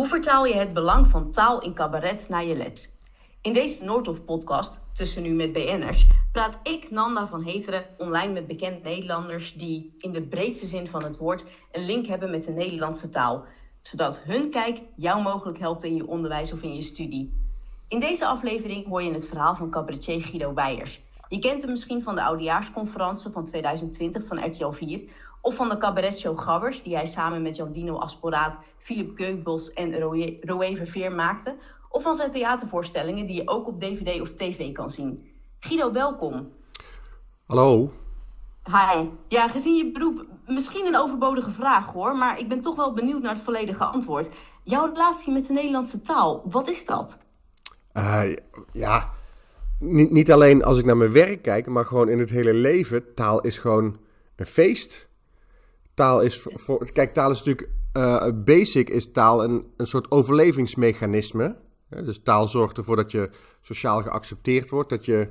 Hoe vertaal je het belang van taal in cabaret naar je les? In deze Noordhof-podcast, Tussen Nu met BN'ers, praat ik, Nanda van Heteren, online met bekende Nederlanders die in de breedste zin van het woord een link hebben met de Nederlandse taal, zodat hun kijk jou mogelijk helpt in je onderwijs of in je studie. In deze aflevering hoor je het verhaal van cabaretier Guido Weijers. Je kent hem misschien van de oudejaarsconferentie van 2020 van RTL 4 of van de cabaretshow Gabbers, die hij samen met Jan Dino Asporaat, Philip Keukbos en Roé Verveer maakte. Of van zijn theatervoorstellingen die je ook op DVD of TV kan zien. Guido, welkom. Hallo. Hi. Ja, gezien je beroep, misschien een overbodige vraag hoor, maar ik ben toch wel benieuwd naar het volledige antwoord. Jouw relatie met de Nederlandse taal, wat is dat? Uh, ja, niet, niet alleen als ik naar mijn werk kijk, maar gewoon in het hele leven. Taal is gewoon een feest. Taal is voor, kijk, taal is natuurlijk uh, basic is taal een, een soort overlevingsmechanisme. dus taal zorgt ervoor dat je sociaal geaccepteerd wordt. Dat je,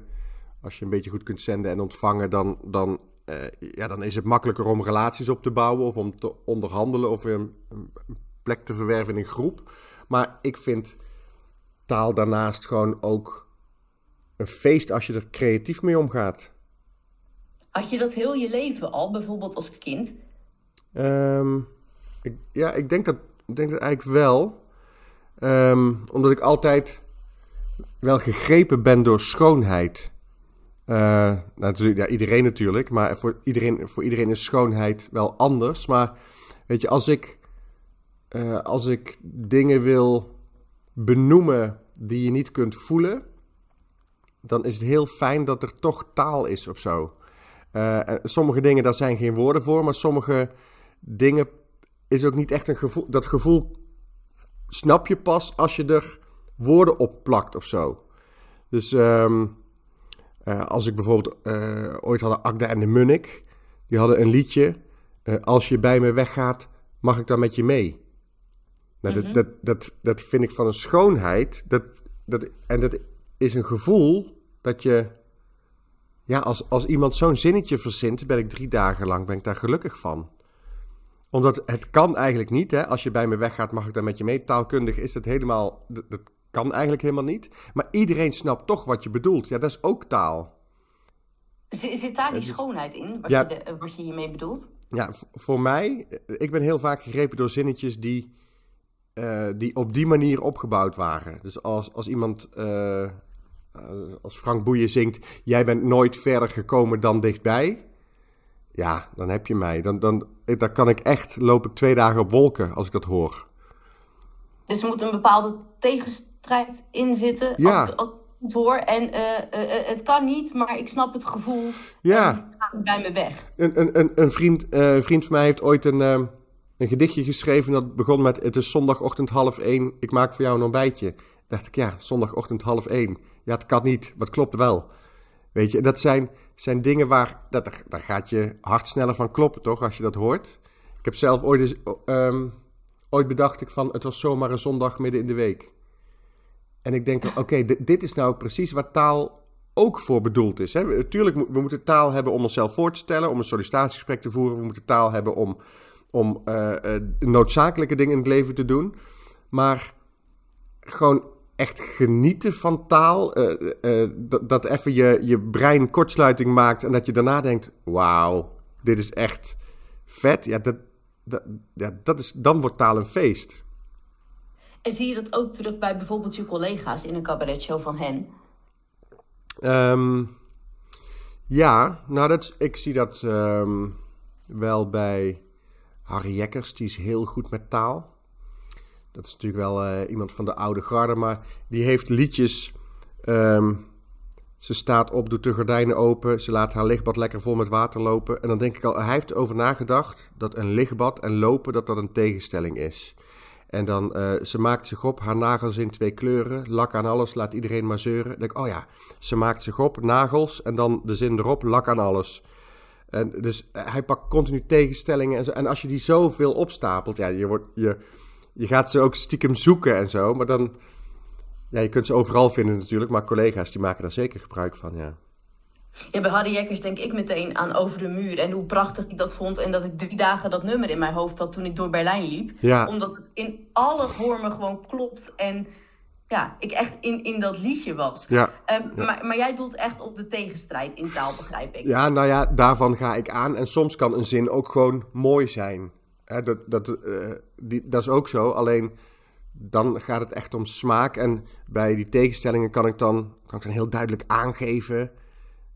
als je een beetje goed kunt zenden en ontvangen, dan, dan, uh, ja, dan is het makkelijker om relaties op te bouwen of om te onderhandelen of een plek te verwerven in een groep. Maar ik vind taal daarnaast gewoon ook een feest als je er creatief mee omgaat. Had je dat heel je leven al, bijvoorbeeld als kind? Um, ik, ja, ik denk dat, ik denk dat eigenlijk wel. Um, omdat ik altijd wel gegrepen ben door schoonheid. Uh, natuurlijk, ja, iedereen natuurlijk, maar voor iedereen, voor iedereen is schoonheid wel anders. Maar weet je, als ik, uh, als ik dingen wil benoemen die je niet kunt voelen, dan is het heel fijn dat er toch taal is of zo. Uh, sommige dingen, daar zijn geen woorden voor, maar sommige dingen is ook niet echt een gevoel. Dat gevoel snap je pas als je er woorden op plakt of zo. Dus um, uh, als ik bijvoorbeeld uh, ooit hadden Agda en de Munnik, die hadden een liedje. Als je bij me weggaat, mag ik dan met je mee. Nou, mm -hmm. dat, dat, dat, dat vind ik van een schoonheid. Dat, dat, en dat is een gevoel dat je. Ja, als, als iemand zo'n zinnetje verzint, ben ik drie dagen lang ben ik daar gelukkig van omdat het kan eigenlijk niet. Hè? Als je bij me weggaat, mag ik dan met je mee. Taalkundig is het helemaal. Dat, dat kan eigenlijk helemaal niet. Maar iedereen snapt toch wat je bedoelt. Ja, dat is ook taal. Zit daar die schoonheid in, wat, ja, je de, wat je hiermee bedoelt? Ja, voor mij, ik ben heel vaak gegrepen door zinnetjes die, uh, die op die manier opgebouwd waren. Dus als, als iemand, uh, als Frank Boeien zingt, jij bent nooit verder gekomen dan dichtbij. Ja, dan heb je mij. Dan, dan, dan kan ik echt, loop ik twee dagen op wolken als ik dat hoor. Dus er moet een bepaalde tegenstrijd in zitten ja. als ik het hoor. En uh, uh, het kan niet, maar ik snap het gevoel. Ja. bij me weg. Een, een, een, een, vriend, uh, een vriend van mij heeft ooit een, een gedichtje geschreven dat begon met... Het is zondagochtend half één, ik maak voor jou een ontbijtje. Dacht ik, ja, zondagochtend half één. Ja, het kan niet, het klopt wel. Weet je, dat zijn, zijn dingen waar, dat, daar gaat je hart sneller van kloppen, toch, als je dat hoort. Ik heb zelf ooit, um, ooit bedacht ik van, het was zomaar een zondag midden in de week. En ik denk, oké, dit is nou precies waar taal ook voor bedoeld is. Hè? Natuurlijk, we moeten taal hebben om onszelf voor te stellen, om een sollicitatiegesprek te voeren. We moeten taal hebben om, om uh, uh, noodzakelijke dingen in het leven te doen. Maar gewoon echt genieten van taal. Uh, uh, dat, dat even je, je brein kortsluiting maakt en dat je daarna denkt: wauw, dit is echt vet. Ja, dat, dat, ja, dat is, dan wordt taal een feest. En zie je dat ook terug bij bijvoorbeeld je collega's in een cabaretshow van hen? Um, ja, nou, dat, ik zie dat um, wel bij Harry Jekkers. Die is heel goed met taal. Dat is natuurlijk wel uh, iemand van de oude garde, maar die heeft liedjes. Um, ze staat op, doet de gordijnen open, ze laat haar lichtbad lekker vol met water lopen. En dan denk ik al, hij heeft erover nagedacht dat een lichtbad en lopen, dat dat een tegenstelling is. En dan, uh, ze maakt zich op, haar nagels in twee kleuren, lak aan alles, laat iedereen maar zeuren. Dan denk ik, oh ja, ze maakt zich op, nagels en dan de zin erop, lak aan alles. En dus hij pakt continu tegenstellingen en zo. En als je die zoveel opstapelt, ja, je wordt... Je, je gaat ze ook stiekem zoeken en zo. Maar dan, ja, je kunt ze overal vinden natuurlijk. Maar collega's die maken daar zeker gebruik van, ja. Ja, bij Harry Jekkers denk ik meteen aan Over de Muur en hoe prachtig ik dat vond. En dat ik drie dagen dat nummer in mijn hoofd had toen ik door Berlijn liep. Ja. Omdat het in alle vormen gewoon klopt en ja, ik echt in, in dat liedje was. Ja. Ehm, maar, maar jij doelt echt op de tegenstrijd in taal, begrijp ik. Ja, nou ja, daarvan ga ik aan. En soms kan een zin ook gewoon mooi zijn. Dat, dat, eh, die, dat is ook zo. Alleen dan gaat het echt om smaak. En bij die tegenstellingen kan ik dan, kan ik dan heel duidelijk aangeven.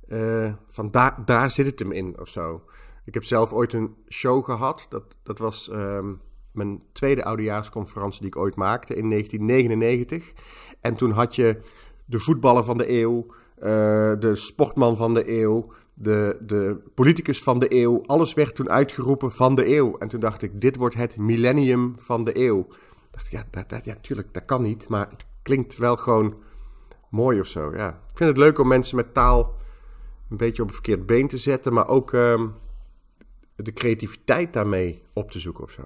eh, van daar, daar zit het hem in of zo. Ik heb zelf ooit een show gehad. Dat, dat was ehm, mijn tweede oudejaarsconferentie die ik ooit maakte in 1999. En toen had je de voetballer van de eeuw, eh, de sportman van de eeuw, de, de politicus van de eeuw. Alles werd toen uitgeroepen van de eeuw. En toen dacht ik, dit wordt het millennium van de eeuw. dacht ik, ja, dat, dat, ja, tuurlijk, dat kan niet. Maar het klinkt wel gewoon mooi of zo. Ja. Ik vind het leuk om mensen met taal een beetje op een verkeerd been te zetten. Maar ook ehm, de creativiteit daarmee op te zoeken of zo.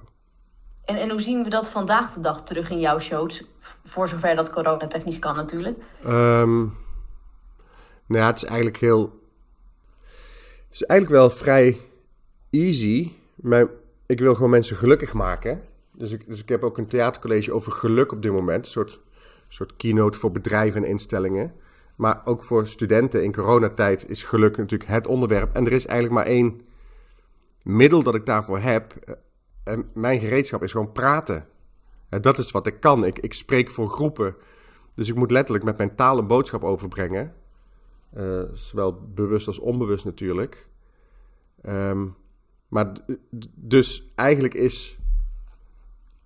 En, en hoe zien we dat vandaag de dag terug in jouw shows? Voor zover dat coronatechnisch kan natuurlijk. Ehm, nou ja, het is eigenlijk heel. Het is eigenlijk wel vrij easy. Maar ik wil gewoon mensen gelukkig maken. Dus ik, dus ik heb ook een theatercollege over geluk op dit moment. Een soort, soort keynote voor bedrijven en instellingen. Maar ook voor studenten in coronatijd is geluk natuurlijk het onderwerp. En er is eigenlijk maar één middel dat ik daarvoor heb. En mijn gereedschap is gewoon praten. En dat is wat ik kan. Ik, ik spreek voor groepen. Dus ik moet letterlijk met mijn taal een boodschap overbrengen. Uh, zowel bewust als onbewust natuurlijk. Um, maar dus eigenlijk is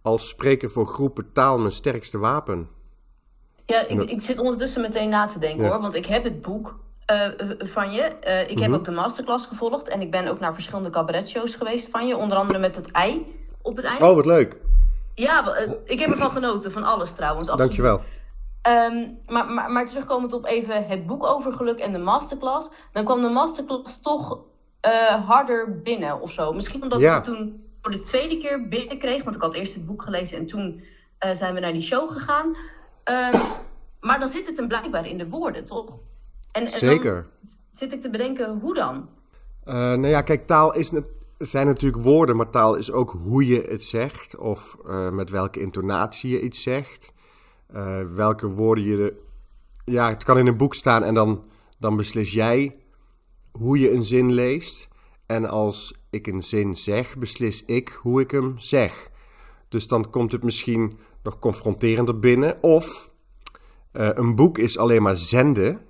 als spreker voor groepen taal mijn sterkste wapen. Ja, ik, ik zit ondertussen meteen na te denken ja. hoor. Want ik heb het boek uh, van je. Uh, ik mm -hmm. heb ook de masterclass gevolgd. En ik ben ook naar verschillende cabaretshows geweest van je. Onder andere met het ei op het eind. Oh, wat leuk. Ja, ik heb ervan genoten. Van alles trouwens. Absoluut. Dankjewel. Um, maar, maar, maar terugkomend op even het boek over geluk en de masterclass. Dan kwam de masterclass toch uh, harder binnen of zo. Misschien omdat ja. ik toen voor de tweede keer binnenkreeg. Want ik had eerst het boek gelezen en toen uh, zijn we naar die show gegaan. Um, maar dan zit het hem blijkbaar in de woorden, toch? En, en Zeker. zit ik te bedenken, hoe dan? Uh, nou ja, kijk, taal is zijn natuurlijk woorden, maar taal is ook hoe je het zegt. Of met welke intonatie je iets zegt. Uh, welke woorden je... Ja, het kan in een boek staan en dan, dan beslis jij hoe je een zin leest. En als ik een zin zeg, beslis ik hoe ik hem zeg. Dus dan komt het misschien nog confronterender binnen. Of uh, een boek is alleen maar zenden.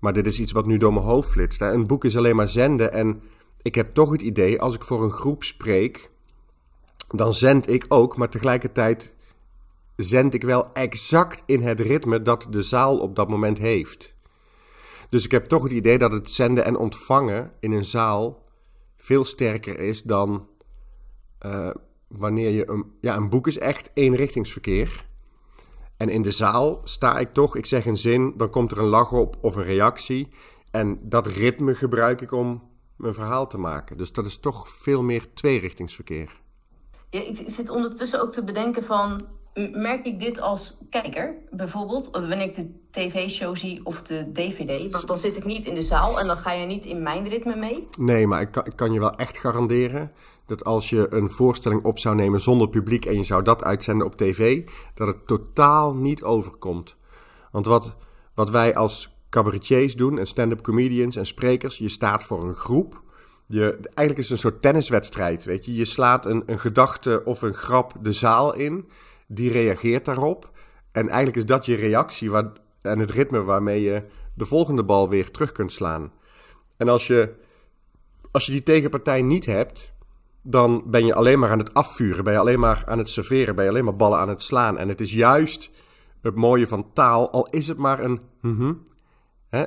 Maar dit is iets wat nu door mijn hoofd flitst. Een boek is alleen maar zenden. En ik heb toch het idee, als ik voor een groep spreek, dan zend ik ook, maar tegelijkertijd zend ik wel exact in het ritme dat de zaal op dat moment heeft. Dus ik heb toch het idee dat het zenden en ontvangen in een zaal veel sterker is dan uh, wanneer je een, ja, een boek is echt eenrichtingsverkeer. En in de zaal sta ik toch, ik zeg een zin, dan komt er een lach op of een reactie. En dat ritme gebruik ik om mijn verhaal te maken. Dus dat is toch veel meer tweerichtingsverkeer. Ja, ik zit ondertussen ook te bedenken van, merk ik dit als kijker bijvoorbeeld? Of wanneer ik de tv-show zie of de dvd? Want dan zit ik niet in de zaal en dan ga je niet in mijn ritme mee. Nee, maar ik kan, je wel echt garanderen dat als je een voorstelling op zou nemen zonder publiek en je zou dat uitzenden op tv, dat het totaal niet overkomt. Want wat, wat wij als cabaretiers doen en stand-up comedians en sprekers, je staat voor een groep. Je, eigenlijk is het een soort tenniswedstrijd, weet je. Je slaat een, een gedachte of een grap de zaal in, die reageert daarop. En eigenlijk is dat je reactie en het ritme waarmee je de volgende bal weer terug kunt slaan. En als je, als je die tegenpartij niet hebt, dan ben je alleen maar aan het afvuren, ben je alleen maar aan het serveren, ben je alleen maar ballen aan het slaan. En het is juist het mooie van taal, al is het maar een, mm hè,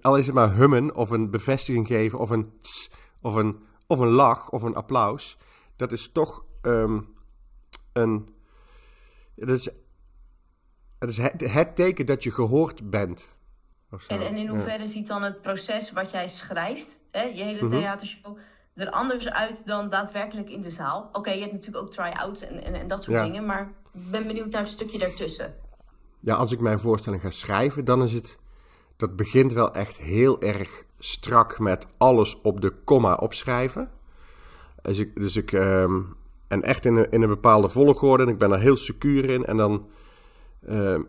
al is het maar hummen of een bevestiging geven of een tss, of een, of een lach of een applaus. Dat is toch um, een, dat is, dat is het, het, teken dat je gehoord bent. En, en, in hoeverre ja. ziet dan het proces wat jij schrijft, hè, je hele -hmm. theatershow er anders uit dan daadwerkelijk in de zaal. Oké, okay, je hebt natuurlijk ook try-outs en, en, en, dat soort ja. dingen, maar ik ben benieuwd naar het stukje daartussen. Ja, als ik mijn voorstelling ga schrijven, dan is het, dat begint wel echt heel erg strak met alles op de komma opschrijven. Dus ik, dus ik ehm, en echt in een, in een bepaalde volgorde en ik ben er heel secuur in. En dan, ehm,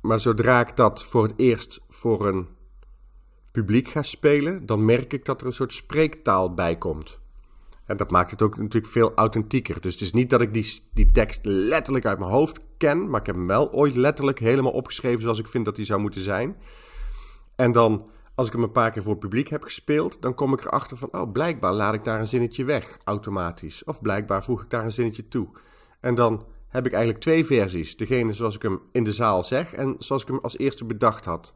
maar zodra ik dat voor het eerst voor een publiek ga spelen, dan merk ik dat er een soort spreektaal bij komt. En dat maakt het ook natuurlijk veel authentieker. Dus het is niet dat ik die, die tekst letterlijk uit mijn hoofd ken, maar ik heb hem wel ooit letterlijk helemaal opgeschreven zoals ik vind dat hij zou moeten zijn. En dan, als ik hem een paar keer voor publiek heb gespeeld, dan kom ik erachter van, oh, blijkbaar laat ik daar een zinnetje weg, automatisch. Of blijkbaar voeg ik daar een zinnetje toe. En dan heb ik eigenlijk twee versies. Degene zoals ik hem in de zaal zeg en zoals ik hem als eerste bedacht had.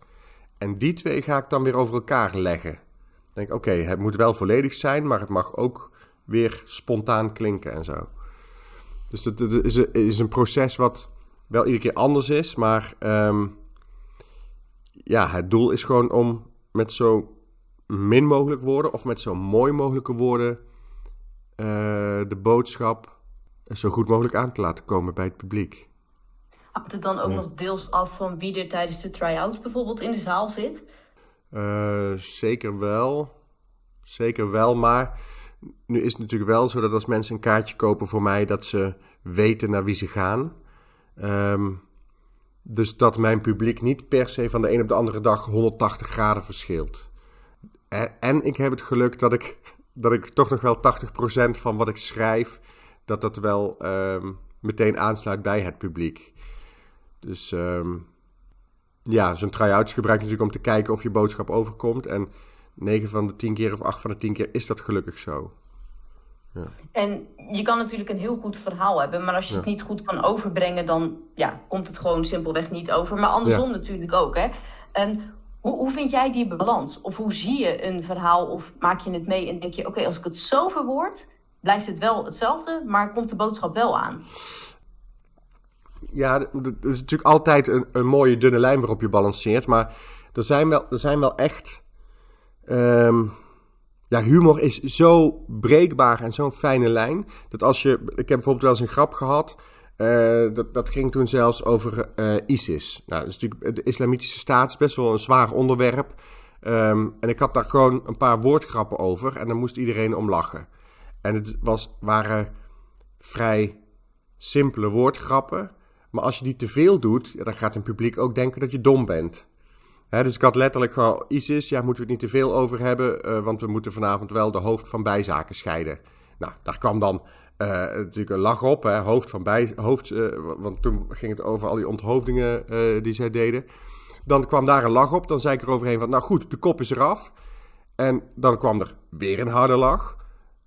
En die twee ga ik dan weer over elkaar leggen. Denk, oké, het moet wel volledig zijn, maar het mag ook weer spontaan klinken en zo. Dus het, is, een, is, een, proces wat wel iedere keer anders is, maar ehm, ja, het doel is gewoon om met zo min mogelijk woorden of met zo mooi mogelijke woorden uh, de boodschap zo goed mogelijk aan te laten komen bij het publiek. Hangt het dan ook nog deels af van wie er tijdens de try-outs bijvoorbeeld in de zaal zit? Uh, zeker wel. Zeker wel, maar nu is het natuurlijk wel zo dat als mensen een kaartje kopen voor mij, dat ze weten naar wie ze gaan. Um, dus dat mijn publiek niet per se van de een op de andere dag 180 graden verschilt. En, ik heb het geluk dat ik, dat ik toch nog wel 80% van wat ik schrijf, dat dat wel um, meteen aansluit bij het publiek. Dus um, ja, zo'n try-outs gebruik je natuurlijk om te kijken of je boodschap overkomt. En 9 van de 10 keer of 8 van de 10 keer is dat gelukkig zo. Ja. En je kan natuurlijk een heel goed verhaal hebben, maar als je het niet goed kan overbrengen, dan ja, komt het gewoon simpelweg niet over. Maar andersom natuurlijk ook. Hè? En hoe, hoe vind jij die balans? Of hoe zie je een verhaal? Of maak je het mee en denk je: oké, als ik het zo verwoord, blijft het wel hetzelfde, maar komt de boodschap wel aan? Ja, er is natuurlijk altijd een, een mooie dunne lijn waarop je balanceert. Maar er zijn wel, er zijn wel echt. Um, ja, humor is zo breekbaar en zo'n fijne lijn. Dat als je. Ik heb bijvoorbeeld wel eens een grap gehad. Uh, dat, dat ging toen zelfs over uh, ISIS. Nou, natuurlijk, de islamitische staat is best wel een zwaar onderwerp. Um, en ik had daar gewoon een paar woordgrappen over. En dan moest iedereen om lachen. En het was, waren vrij simpele woordgrappen. Maar als je die te veel doet, ja, dan gaat een publiek ook denken dat je dom bent dus ik had letterlijk gewoon ISIS, ja, moeten we het niet te veel over hebben, uh, want we moeten vanavond wel de hoofd van bijzaken scheiden. Nou, daar kwam dan uh, natuurlijk een lach op, hè, hoofd van bij, hoofd, uh, want toen ging het over al die onthoofdingen die zij deden. Dan kwam daar een lach op, dan zei ik er overheen van, nou goed, de kop is eraf. En dan kwam er weer een harde lach.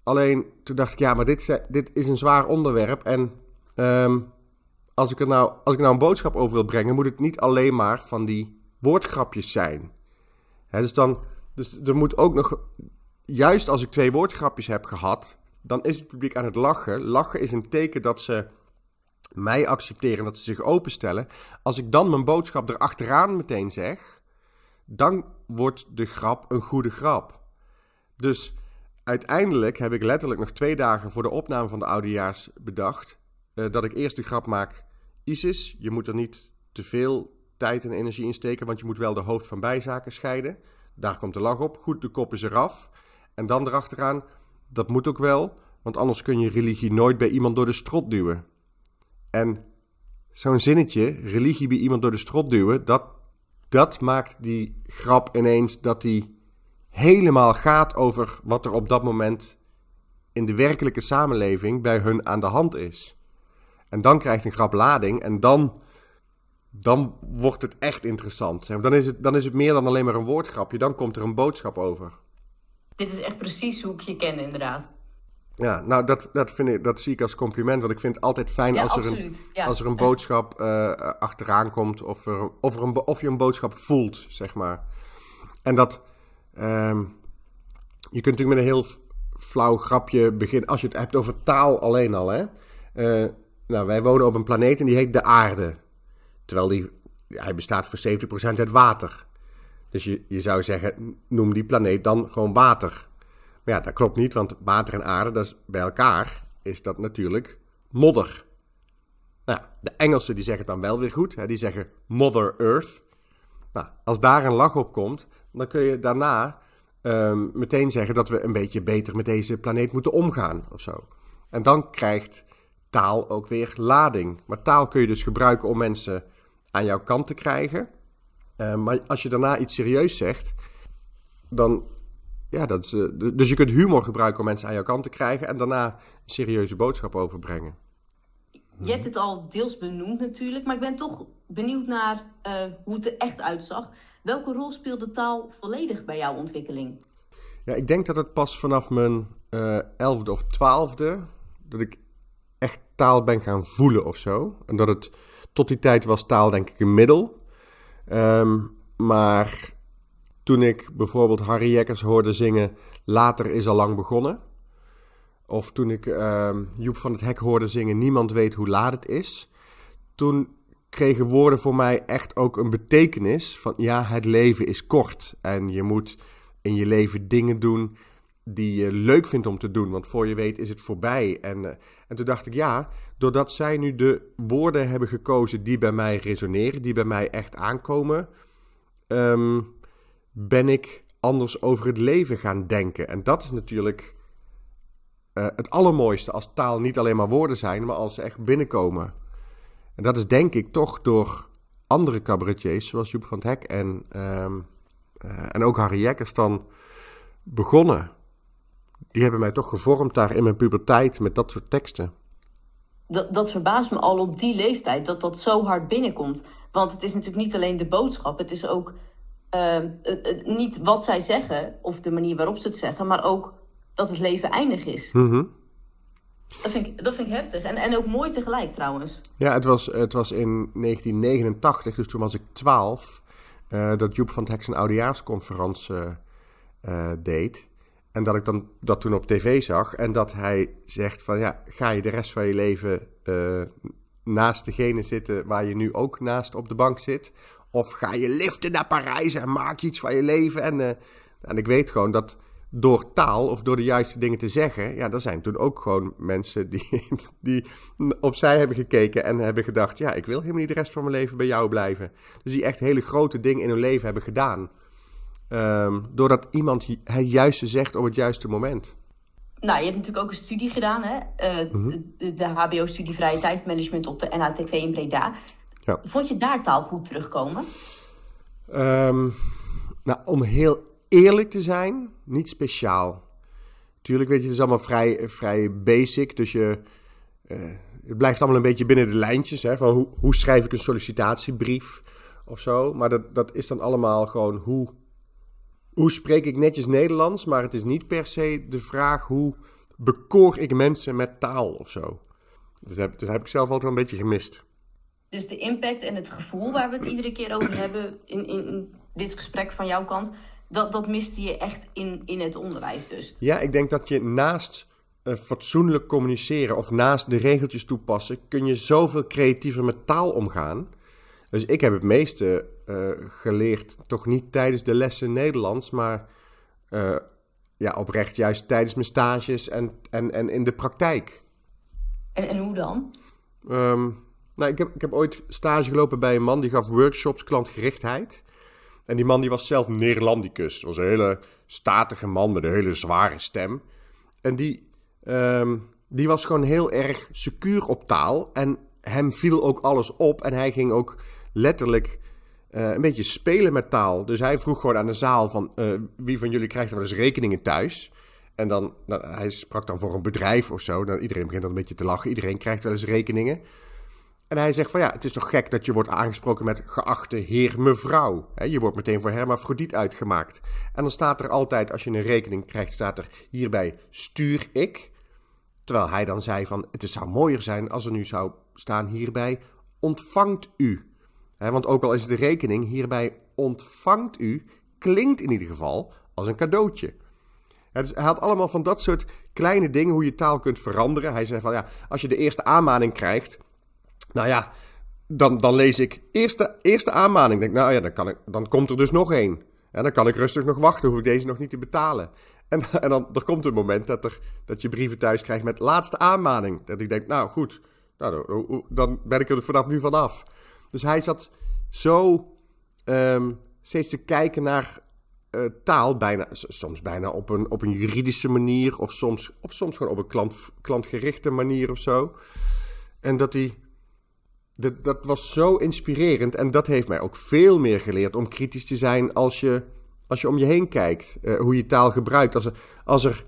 Alleen toen dacht ik, ja, maar dit, dit is een zwaar onderwerp en um, als, ik er nou, als ik nou een boodschap over wil brengen, moet het niet alleen maar van die woordgrapjes zijn. dus, dan, dus er moet ook nog, juist als ik twee woordgrapjes heb gehad, dan is het publiek aan het lachen. Lachen is een teken dat ze mij accepteren, dat ze zich openstellen. Als ik dan mijn boodschap erachteraan meteen zeg, dan wordt de grap een goede grap. Dus uiteindelijk heb ik letterlijk nog twee dagen voor de opname van de oudejaars bedacht. Uh, dat ik eerst de grap maak: ISIS, je moet er niet te veel tijd en energie insteken, want je moet wel de hoofd van bijzaken scheiden. Daar komt de lach op. Goed, de kop is eraf. En dan erachteraan, dat moet ook wel, want anders kun je religie nooit bij iemand door de strot duwen. En zo'n zinnetje, religie bij iemand door de strot duwen, dat, dat maakt die grap ineens dat die helemaal gaat over wat er op dat moment in de werkelijke samenleving bij hun aan de hand is. En dan krijgt een grap lading en dan dan wordt het echt interessant. Dan is het, dan is het meer dan alleen maar een woordgrapje. Dan komt er een boodschap over. Dit is echt precies hoe ik je ken, inderdaad. Ja, nou, dat, dat, vind ik, dat zie ik als compliment. Want ik vind het altijd fijn als, er een, als er een boodschap uh, achteraan komt. Of, er, of, er een, of je een boodschap voelt, zeg maar. En dat. Um, je kunt natuurlijk met een heel flauw grapje beginnen. Als je het hebt over taal alleen al, hè. Uh, nou, wij wonen op een planeet en die heet de aarde. Terwijl die, hij bestaat voor 70% uit water. Dus je, je zou zeggen, noem die planeet dan gewoon water. Maar ja, dat klopt niet, want water en aarde, dat is, bij elkaar is dat natuurlijk modder. Nou, de Engelsen die zeggen het dan wel weer goed. Hè? Die zeggen Mother Earth. Nou, als daar een lach op komt, dan kun je daarna ehm, meteen zeggen dat we een beetje beter met deze planeet moeten omgaan of zo. En dan krijgt taal ook weer lading. Maar taal kun je dus gebruiken om mensen aan jouw kant te krijgen. Ehm, maar als je daarna iets serieus zegt, dan. Ja, dat is, uh, dus je kunt humor gebruiken om mensen aan jouw kant te krijgen en daarna een serieuze boodschap overbrengen. Je hebt het al deels benoemd natuurlijk, maar ik ben toch benieuwd naar uh, hoe het er echt uitzag. Welke rol speelde taal volledig bij jouw ontwikkeling? Ja, ik denk dat het pas vanaf mijn elfde of twaalfde, dat ik echt taal ben gaan voelen of zo. En dat het tot die tijd was taal denk ik een middel. Um, maar toen ik bijvoorbeeld Harry Jekkers hoorde zingen Later is al lang begonnen. Of toen ik uh, Joep van het Hek hoorde zingen Niemand weet hoe laat het is. Toen kregen woorden voor mij echt ook een betekenis van ja, het leven is kort. En je moet in je leven dingen doen die je leuk vindt om te doen. Want voor je weet is het voorbij. En, uh, en toen dacht ik ja, doordat zij nu de woorden hebben gekozen die bij mij resoneren, die bij mij echt aankomen, um, ben ik anders over het leven gaan denken. En dat is natuurlijk uh, het allermooiste als taal niet alleen maar woorden zijn, maar als ze echt binnenkomen. En dat is denk ik toch door andere cabaretiers, zoals Joep van het Hek en, um, uh, en ook Harry Jekkers dan begonnen. Die hebben mij toch gevormd daar in mijn puberteit met dat soort teksten. Dat, dat verbaast me al op die leeftijd, dat dat zo hard binnenkomt. Want het is natuurlijk niet alleen de boodschap, het is ook uh, niet wat zij zeggen of de manier waarop ze het zeggen, maar ook dat het leven eindig is. Mm -hmm. dat, vind ik, dat vind ik heftig en, en ook mooi tegelijk trouwens. Ja, het was, het was in 1989, dus toen was ik 12, uh, dat Joep van het Hek zijn oudejaarsconferentie uh, deed. En dat ik dan dat toen op tv zag en dat hij zegt van ja, ga je de rest van je leven uh, naast degene zitten waar je nu ook naast op de bank zit? Of ga je liften naar Parijs en maak iets van je leven? En, uh, en ik weet gewoon dat door taal of door de juiste dingen te zeggen, ja, er zijn toen ook gewoon mensen die, die opzij hebben gekeken en hebben gedacht, ja, ik wil helemaal niet de rest van mijn leven bij jou blijven. Dus die echt hele grote dingen in hun leven hebben gedaan. Um, doordat iemand het juiste zegt op het juiste moment. Nou, je hebt natuurlijk ook een studie gedaan, hè? Uh, mm -hmm. De, de HBO-studie Vrije Tijdsmanagement op de NATV in Breda. Ja. Vond je daar taal goed terugkomen? Um, nou, om heel eerlijk te zijn, niet speciaal. Tuurlijk, weet je, het is allemaal vrij, vrij basic. Dus je, uh, het blijft allemaal een beetje binnen de lijntjes. Hè, van hoe, hoe schrijf ik een sollicitatiebrief of zo. Maar dat, dat is dan allemaal gewoon hoe hoe spreek ik netjes Nederlands, maar het is niet per se de vraag hoe bekoor ik mensen met taal of zo. Dat heb, dat heb ik zelf altijd wel een beetje gemist. Dus de impact en het gevoel waar we het iedere keer over hebben in, in dit gesprek van jouw kant, dat, dat miste je echt in, in het onderwijs dus. Ja, ik denk dat je naast uh, fatsoenlijk communiceren of naast de regeltjes toepassen, kun je zoveel creatiever met taal omgaan. Dus ik heb het meeste geleerd, toch niet tijdens de lessen Nederlands, maar uh, ja, oprecht juist tijdens mijn stages en, en, en in de praktijk. En, en hoe dan? Um, nou, ik heb, ik heb ooit stage gelopen bij een man die gaf workshops klantgerichtheid. En die man die was zelf Neerlandicus. Dat was een hele statige man met een hele zware stem. En die, um, die was gewoon heel erg secuur op taal. En hem viel ook alles op. En hij ging ook letterlijk uh, een beetje spelen met taal. Dus hij vroeg gewoon aan de zaal van uh, wie van jullie krijgt wel eens rekeningen thuis? En dan, nou, hij sprak dan voor een bedrijf of zo. Iedereen begint dan een beetje te lachen. Iedereen krijgt wel eens rekeningen. En hij zegt van ja, het is toch gek dat je wordt aangesproken met geachte heer, mevrouw. Je wordt meteen voor hermafrodiet uitgemaakt. En dan staat er altijd, als je een rekening krijgt, staat er hierbij stuur ik. Terwijl hij dan zei van het zou mooier zijn als er nu zou staan hierbij ontvangt u. Want ook al is de rekening hierbij ontvangt u, klinkt in ieder geval als een cadeautje. Dus hij had allemaal van dat soort kleine dingen hoe je taal kunt veranderen. Hij zei van ja, als je de eerste aanmaning krijgt, nou ja, dan, dan lees ik eerste, eerste aanmaning. Denk, nou ja, dan, kan ik, dan komt er dus nog één. En dan kan ik rustig nog wachten, hoef ik deze nog niet te betalen. En, en dan er komt een moment dat, er, dat je brieven thuis krijgt met laatste aanmaning. Dat ik denk, nou goed, nou, dan ben ik er vanaf nu vanaf. Dus hij zat zo ehm, steeds te kijken naar eh, taal, bijna, soms bijna op een, op een juridische manier, of soms, of soms gewoon op een klant, klantgerichte manier of zo. En dat hij. Dat, was zo inspirerend en dat heeft mij ook veel meer geleerd om kritisch te zijn als je, als je om je heen kijkt. Uh, hoe je taal gebruikt. Als er, als er,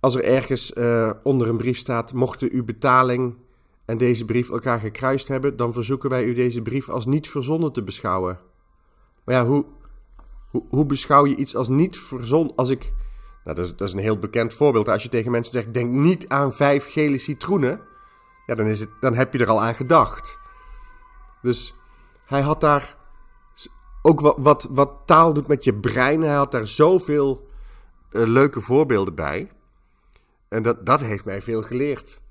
als er ergens uh, onder een brief staat: mochten uw betaling en deze brief elkaar gekruist hebben, dan verzoeken wij u deze brief als niet verzonnen te beschouwen. Maar ja, hoe, hoe, hoe beschouw je iets als niet verzonnen? Als ik. Nou, dat is, dat is een heel bekend voorbeeld. Als je tegen mensen zegt: denk niet aan vijf gele citroenen. Ja, dan, is het, dan heb je er al aan gedacht. Dus hij had daar ook wat, wat, taal doet met je brein. Hij had daar zoveel uh, leuke voorbeelden bij. En dat, dat heeft mij veel geleerd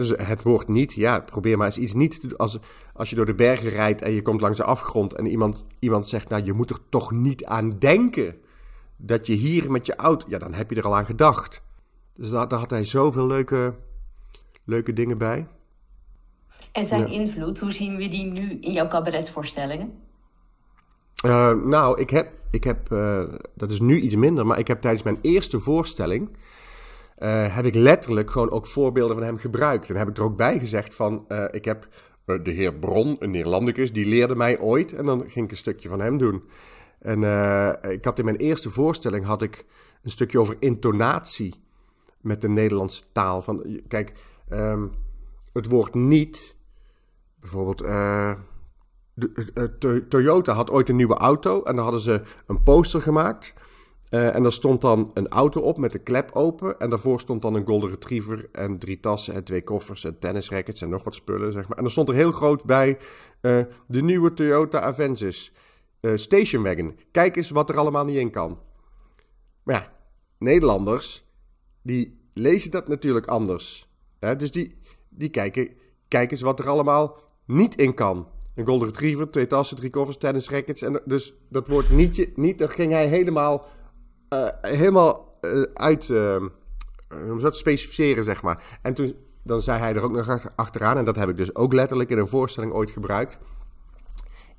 dus het woord niet, ja, probeer maar eens iets niet te doen. Als, als je door de bergen rijdt en je komt langs de afgrond en iemand, iemand zegt, nou, je moet er toch niet aan denken dat je hier met je auto, ja, dan heb je er al aan gedacht. Dus daar, daar had hij zoveel leuke, leuke dingen bij. En zijn invloed, hoe zien we die nu in jouw cabaretvoorstellingen? Uh, nou, ik heb, ik heb uh, dat is nu iets minder, maar ik heb tijdens mijn eerste voorstelling uh, heb ik letterlijk gewoon ook voorbeelden van hem gebruikt. En heb ik er ook bij gezegd van, uh, ik heb uh, de heer Bron, een Neerlandicus, die leerde mij ooit. En dan ging ik een stukje van hem doen. En ik had in mijn eerste voorstelling had ik een stukje over intonatie met de Nederlandse taal. Van, kijk, um, het woord niet, bijvoorbeeld... De, Toyota had ooit een nieuwe auto en dan hadden ze een poster gemaakt... Uh, en daar stond dan een auto op met de klep open. En daarvoor stond dan een golden retriever en drie tassen en twee koffers en tennisrackets en nog wat spullen, zeg maar. En er stond er heel groot bij uh, de nieuwe Toyota Avensis uh, Station Wagon. Kijk eens wat er allemaal niet in kan. Maar ja, Nederlanders, die lezen dat natuurlijk anders. Hè? Dus die, die kijken, kijk eens wat er allemaal niet in kan. Een golden retriever, twee tassen, drie koffers, tennisrackets. En dus dat woord niet, niet, dat ging hij helemaal uh, helemaal uh, uit uh, dat specificeren, zeg maar. En toen dan zei hij er ook nog achteraan, en dat heb ik dus ook letterlijk in een voorstelling ooit gebruikt.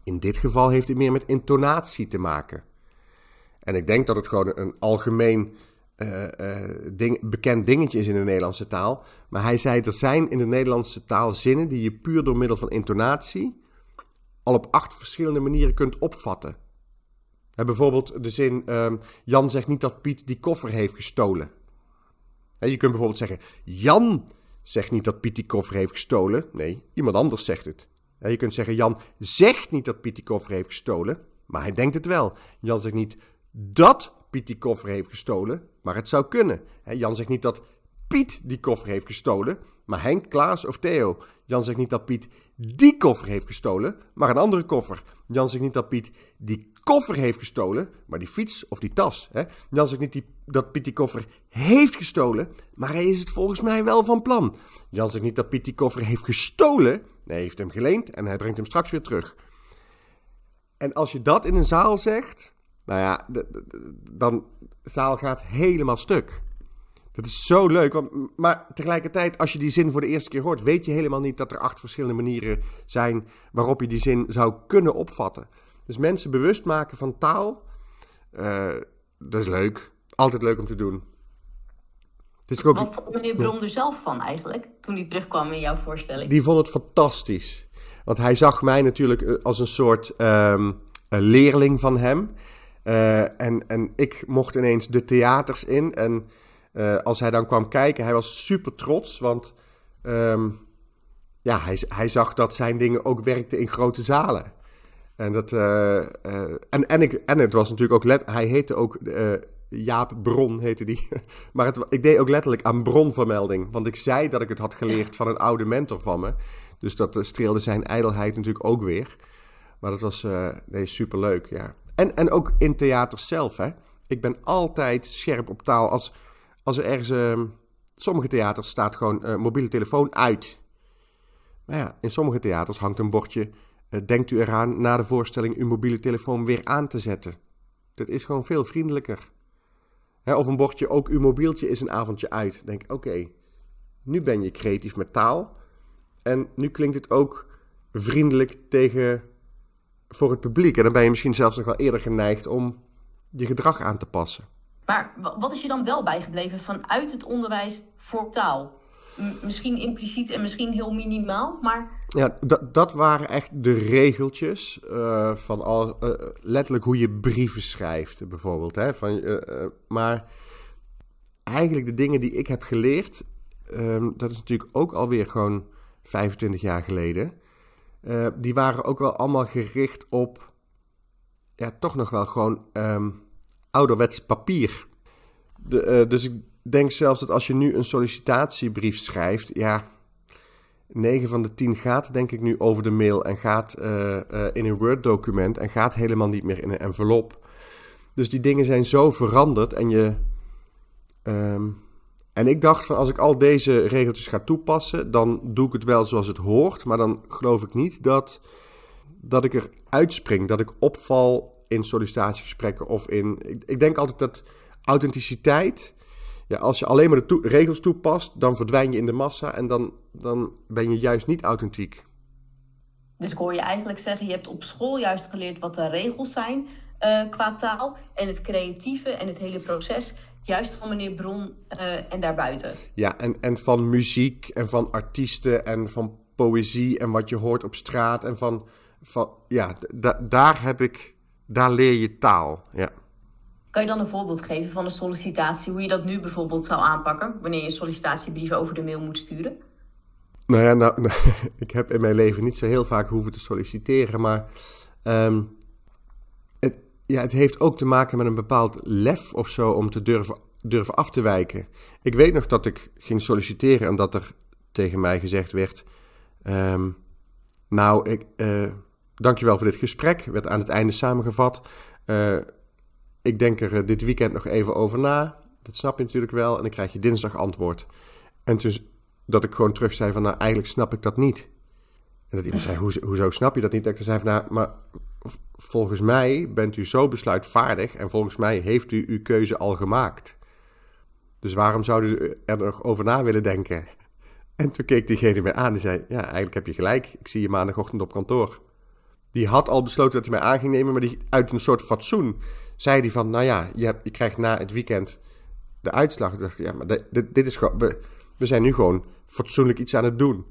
In dit geval heeft het meer met intonatie te maken. En ik denk dat het gewoon een algemeen ding, bekend dingetje is in de Nederlandse taal. Maar hij zei: er zijn in de Nederlandse taal zinnen die je puur door middel van intonatie al op acht verschillende manieren kunt opvatten bijvoorbeeld de zin: uh, Jan zegt niet dat Piet die koffer heeft gestolen. je kunt bijvoorbeeld zeggen: Jan zegt niet dat Piet die koffer heeft gestolen. Nee, iemand anders zegt het. je kunt zeggen: Jan zegt niet dat Piet die koffer heeft gestolen, maar hij denkt het wel. Jan zegt niet dat Piet die koffer heeft gestolen, maar het zou kunnen. Jan zegt niet dat Piet die koffer heeft gestolen, maar Henk, Klaas of Theo. Jan zegt niet dat Piet die koffer heeft gestolen, maar een andere koffer. Jan zegt niet dat Piet die koffer heeft gestolen, maar die fiets of die tas. Hè? Jan zegt niet die, dat Piet die koffer heeft gestolen, maar hij is het volgens mij wel van plan. Jan zegt niet dat Piet die koffer heeft gestolen, nee, hij heeft hem geleend en hij brengt hem straks weer terug. En als je dat in een zaal zegt, nou ja, dan de zaal gaat helemaal stuk. Dat is zo leuk. Want, maar tegelijkertijd, als je die zin voor de eerste keer hoort, weet je helemaal niet dat er acht verschillende manieren zijn waarop je die zin zou kunnen opvatten. Dus mensen bewust maken van taal, uh, dat is leuk. Altijd leuk om te doen. Is ook... Wat vond meneer Brom er zelf van eigenlijk, toen hij terugkwam in jouw voorstelling? Die vond het fantastisch. Want hij zag mij natuurlijk eh, als een soort um, leerling van hem. Uh, en, en ik mocht ineens de theaters in en uh, als hij dan kwam kijken, hij was super trots, want um, ja, hij, hij, zag dat zijn dingen ook werkten in grote zalen. En, dat, uh, uh, en, en, ik, en het was natuurlijk ook let, hij heette ook Jaap Bron, heette die. maar het, ik deed ook letterlijk aan bronvermelding, want ik zei dat ik het had geleerd van een oude mentor van me. Dus dat streelde zijn ijdelheid natuurlijk ook weer. Maar dat was nee, superleuk, ja. En, en ook in theater zelf, hè. Ik ben altijd scherp op taal. Als, als er ergens, uh, sommige theaters staat gewoon uh, mobiele telefoon uit. Maar ja, in sommige theaters hangt een bordje, denkt u eraan na de voorstelling uw mobiele telefoon weer aan te zetten. Dat is gewoon veel vriendelijker. Of een bordje, ook uw mobieltje is een avondje uit. Denk, oké, nu ben je creatief met taal. En nu klinkt het ook vriendelijk tegen voor het publiek. En dan ben je misschien zelfs nog wel eerder geneigd om je gedrag aan te passen. Maar wat is je dan wel bijgebleven vanuit het onderwijs voor taal? misschien impliciet en misschien heel minimaal, maar... Ja, dat, dat waren echt de regeltjes uh, van al, uh, letterlijk hoe je brieven schrijft, bijvoorbeeld. Hè? Van, uh, maar eigenlijk de dingen die ik heb geleerd, um, dat is natuurlijk ook alweer gewoon 25 jaar geleden. die waren ook wel allemaal gericht op, ja, toch nog wel gewoon um, ouderwets papier. De, dus ik denk zelfs dat als je nu een sollicitatiebrief schrijft, ja, 9 van de 10 gaat denk ik nu over de mail en gaat uh, uh, in een Word-document en gaat helemaal niet meer in een envelop. Dus die dingen zijn zo veranderd en je. Um, en ik dacht van als ik al deze regeltjes ga toepassen, dan doe ik het wel zoals het hoort. Maar dan geloof ik niet dat, dat ik er uitspring, dat ik opval in sollicitatiegesprekken of in. Ik denk altijd dat authenticiteit ja, als je alleen maar de regels toepast, dan verdwijn je in de massa en dan, dan ben je juist niet authentiek. Dus ik hoor je eigenlijk zeggen, je hebt op school juist geleerd wat de regels zijn uh, qua taal. En het creatieve en het hele proces, juist van meneer Bron uh, en daarbuiten. Ja, en, en van muziek en van artiesten en van poëzie en wat je hoort op straat. En van, van ja, daar heb ik, daar leer je taal, ja. Kan je dan een voorbeeld geven van een sollicitatie, hoe je dat nu bijvoorbeeld zou aanpakken, wanneer je een sollicitatiebrief over de mail moet sturen? Nou ja, nou, ik heb in mijn leven niet zo heel vaak hoeven te solliciteren, maar um, het, ja, het heeft ook te maken met een bepaald lef of zo om te durven, durven af te wijken. Ik weet nog dat ik ging solliciteren en dat er tegen mij gezegd werd: um, Nou, ik, uh, dankjewel voor dit gesprek, werd aan het einde samengevat. Uh, ik denk er eh, dit weekend nog even over na. Dat snap je natuurlijk wel. En dan krijg je dinsdag antwoord. En toen dat ik gewoon terug zei van, nou, eigenlijk snap ik dat niet. En dat iemand zei, Hoe, hoezo snap je dat niet? Ik zei van, nou, maar volgens mij bent u zo besluitvaardig... en volgens mij heeft u uw keuze al gemaakt. Dus waarom zou u er nog over na willen denken? En toen keek diegene mij aan en zei, ja, eigenlijk heb je gelijk. Ik zie je maandagochtend op kantoor. Die had al besloten dat hij mij aan ging nemen, maar die uit een soort fatsoen zei hij van, nou ja, je, hebt, krijgt na het weekend de uitslag. Ik dacht, ja, maar dit, dit is gewoon, we, we zijn nu gewoon fatsoenlijk iets aan het doen.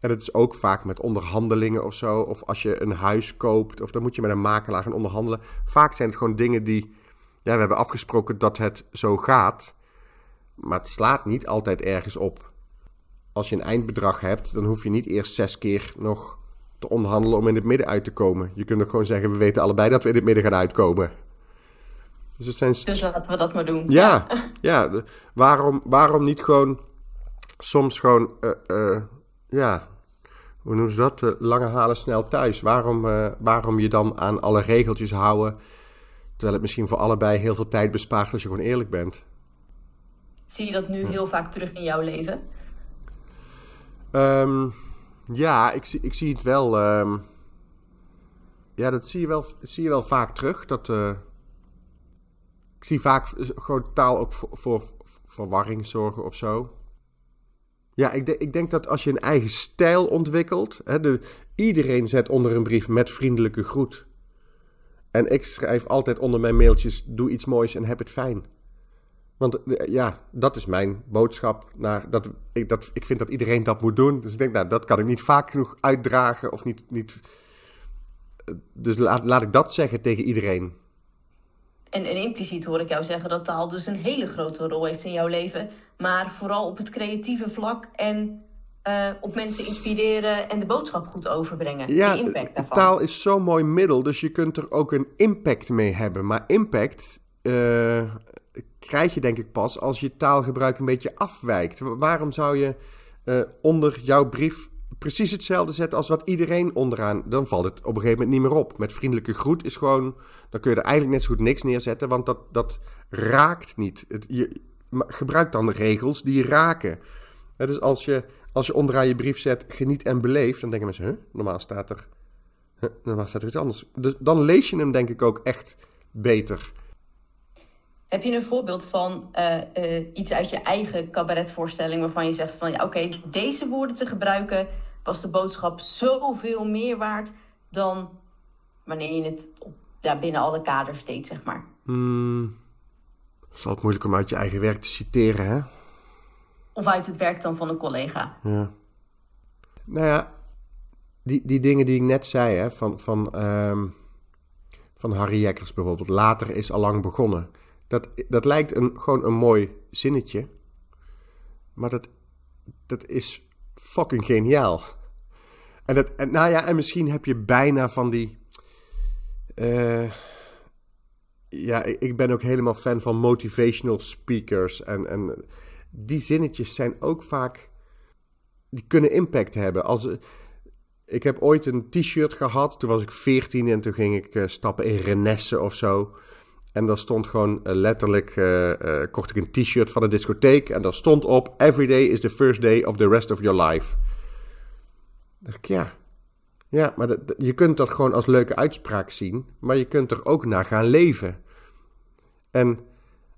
En dat is ook vaak met onderhandelingen of zo. Of als je een huis koopt, of dan moet je met een makelaar gaan onderhandelen. Vaak zijn het gewoon dingen die, ja, we hebben afgesproken dat het zo gaat. Maar het slaat niet altijd ergens op. Als je een eindbedrag hebt, dan hoef je niet eerst zes keer nog te onderhandelen om in het midden uit te komen. Je kunt ook gewoon zeggen, we weten allebei dat we in het midden gaan uitkomen. Dus, het zijn... dus laten we dat maar doen. Ja, ja. waarom, waarom niet gewoon soms gewoon, uh, uh, ja, hoe noemen ze dat? Uh, lange halen snel thuis. Waarom, waarom je dan aan alle regeltjes houden, terwijl het misschien voor allebei heel veel tijd bespaart als je gewoon eerlijk bent? Zie je dat nu heel vaak terug in jouw leven? Um, ja, ik zie, ik zie het wel. Um, ja, dat zie je wel, zie je wel vaak terug. Dat, ik zie vaak gewoon taal ook voor, voor verwarring zorgen of zo. Ja, ik, ik, denk dat als je een eigen stijl ontwikkelt. Hè, de, iedereen zet onder een brief met vriendelijke groet. En ik schrijf altijd onder mijn mailtjes: doe iets moois en heb het fijn. Want eh, ja, dat is mijn boodschap. Naar, dat, ik, dat, ik vind dat iedereen dat moet doen. Dus ik denk, nou, dat kan ik niet vaak genoeg uitdragen. Of niet, niet, eh, dus laat, laat ik dat zeggen tegen iedereen. En, en impliciet hoor ik jou zeggen dat taal dus een hele grote rol heeft in jouw leven. Maar vooral op het creatieve vlak en uh, op mensen inspireren en de boodschap goed overbrengen. Ja, de impact daarvan. taal is zo'n mooi middel, dus je kunt er ook een impact mee hebben. Maar impact uh, krijg je denk ik pas als je taalgebruik een beetje afwijkt. Waarom zou je uh, onder jouw brief precies hetzelfde zetten als wat iedereen onderaan. Dan valt het op een gegeven moment niet meer op. Met vriendelijke groet is gewoon. Dan kun je er eigenlijk net zo goed niks neerzetten, want dat, dat raakt niet. Het, gebruik dan regels die raken. dus als je, als je onderaan je brief zet geniet en beleef, dan denken mensen, huh? normaal staat er. Normaal staat er iets anders. Dus dan lees je hem denk ik ook echt beter. Heb je een voorbeeld van uh, uh, iets uit je eigen cabaretvoorstelling waarvan je zegt van ja, oké, deze woorden te gebruiken was de boodschap zoveel meer waard dan wanneer je het ja, binnen alle kaders deed, zeg maar. Hmm. Het is altijd moeilijk om uit je eigen werk te citeren, hè? Of uit het werk dan van een collega. Ja. Nou ja, die, die dingen die ik net zei, hè, van, van, ehm, van Harry Jekkers bijvoorbeeld. Later is allang begonnen. Dat, dat lijkt een, gewoon een mooi zinnetje. Maar dat, dat is fucking geniaal. En, dat, en, nou ja, en misschien heb je bijna van die. eh, ja, ik ben ook helemaal fan van motivational speakers. En, en die zinnetjes zijn ook vaak. Die kunnen impact hebben. Als, ik heb ooit een t-shirt gehad. Toen was ik 14 en toen ging ik eh, stappen in Renesse of zo. En daar stond gewoon eh, letterlijk. eh, eh, kocht ik een t-shirt van de discotheek. En daar stond op: Every day is the first day of the rest of your life. dacht ik, ja. Ja, maar je kunt dat gewoon als leuke uitspraak zien. Maar je kunt er ook naar gaan leven. En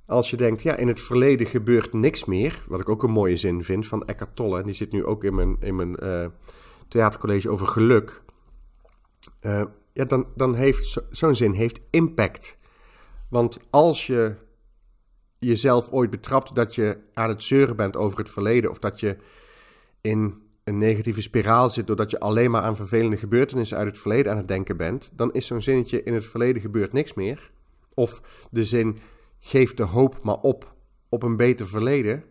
als je denkt, ja, in het verleden gebeurt niks meer. Wat ik ook een mooie zin vind van Eckhart Tolle. Die zit nu ook in mijn, in mijn theatercollege over geluk. Ja, dan, dan heeft zo- zo'n zin heeft impact. Want als je jezelf ooit betrapt dat je aan het zeuren bent over het verleden... of dat je in een negatieve spiraal zit... doordat je alleen maar aan vervelende gebeurtenissen uit het verleden aan het denken bent... dan is zo'n zinnetje in het verleden gebeurt niks meer... Of de zin, geef de hoop maar op op een beter verleden.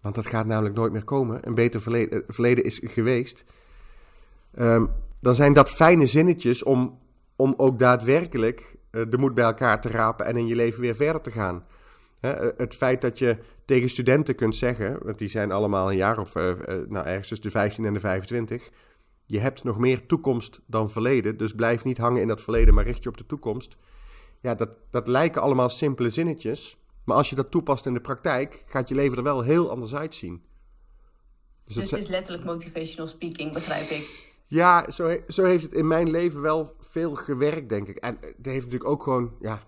Want dat gaat namelijk nooit meer komen. Een beter verleden, eh, verleden is geweest. Ehm, dan zijn dat fijne zinnetjes om, om ook daadwerkelijk de moed bij elkaar te rapen en in je leven weer verder te gaan. Hè, eh, het feit dat je tegen studenten kunt zeggen, want die zijn allemaal een jaar of, eh, eh, nou ergens tussen de 15 en de 25. Je hebt nog meer toekomst dan verleden, dus blijf niet hangen in dat verleden, maar richt je op de toekomst. Ja, dat, dat lijken allemaal simpele zinnetjes. Maar als je dat toepast in de praktijk, gaat je leven er wel heel anders uitzien. Dus Dus het is letterlijk motivational speaking, begrijp ik. Ja, zo, zo heeft het in mijn leven wel veel gewerkt, denk ik. En het heeft natuurlijk ook gewoon, ja,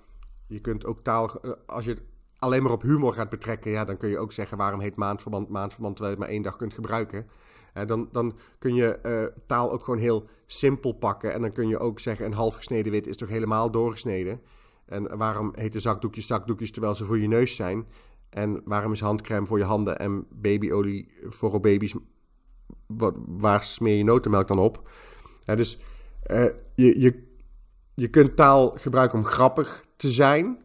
je kunt ook taal, eh, als je het alleen maar op humor gaat betrekken, ja, dan kun je ook zeggen waarom heet maandverband maandverband terwijl je het maar één dag kunt gebruiken. Eh, dan, dan kun je eh, taal ook gewoon heel simpel pakken. En dan kun je ook zeggen: een half gesneden wit is toch helemaal doorgesneden. En waarom heten zakdoekjes zakdoekjes terwijl ze voor je neus zijn? En waarom is handcrème voor je handen en babyolie voor baby's? Wat, waar smeer je notenmelk dan op? Dus eh, je, je, je kunt taal gebruiken om grappig te zijn.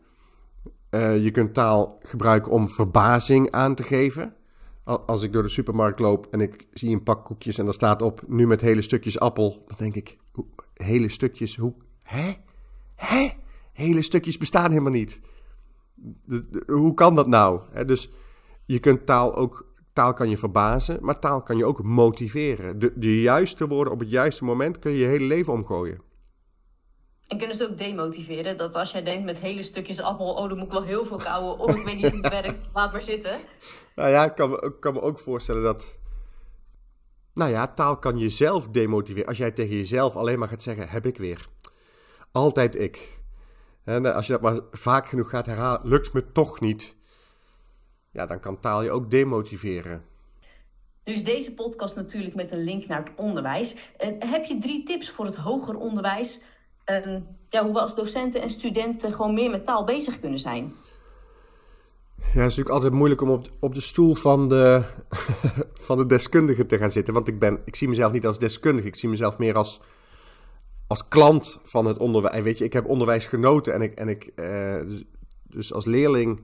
Eh, je kunt taal gebruiken om verbazing aan te geven. Al- Als ik door de supermarkt loop en ik zie een pak koekjes en daar staat op nu met hele stukjes appel, dan denk ik, hele stukjes, hoe, hè? Hè? Hele stukjes bestaan helemaal niet. Hoe kan dat nou? Dus je kunt taal ook, taal kan je verbazen, maar taal kan je ook motiveren. De, de juiste woorden op het juiste moment kun je je hele leven omgooien. En kunnen ze ook demotiveren? Dat als jij denkt met hele stukjes appel, oh, dan moet ik wel heel veel kauwen, of ik weet niet hoe het werkt, laat maar zitten. Nou ja, ik kan kan me ook voorstellen dat. Nou ja, taal kan jezelf demotiveren. Als jij tegen jezelf alleen maar gaat zeggen: heb ik weer. Altijd ik. En als je dat maar vaak genoeg gaat herhalen, lukt me toch niet. Ja, dan kan taal je ook demotiveren. Nu is deze podcast natuurlijk met een link naar het onderwijs. En heb je drie tips voor het hoger onderwijs? En ja, hoe we als docenten en studenten gewoon meer met taal bezig kunnen zijn? Ja, het is natuurlijk altijd moeilijk om op, op de stoel van de, van de deskundige te gaan zitten. Want ik, ben, ik zie mezelf niet als deskundige. Ik zie mezelf meer als, als klant van het onderwijs. En Weet je, ik heb onderwijs genoten. En ik, en ik, eh, dus, dus als leerling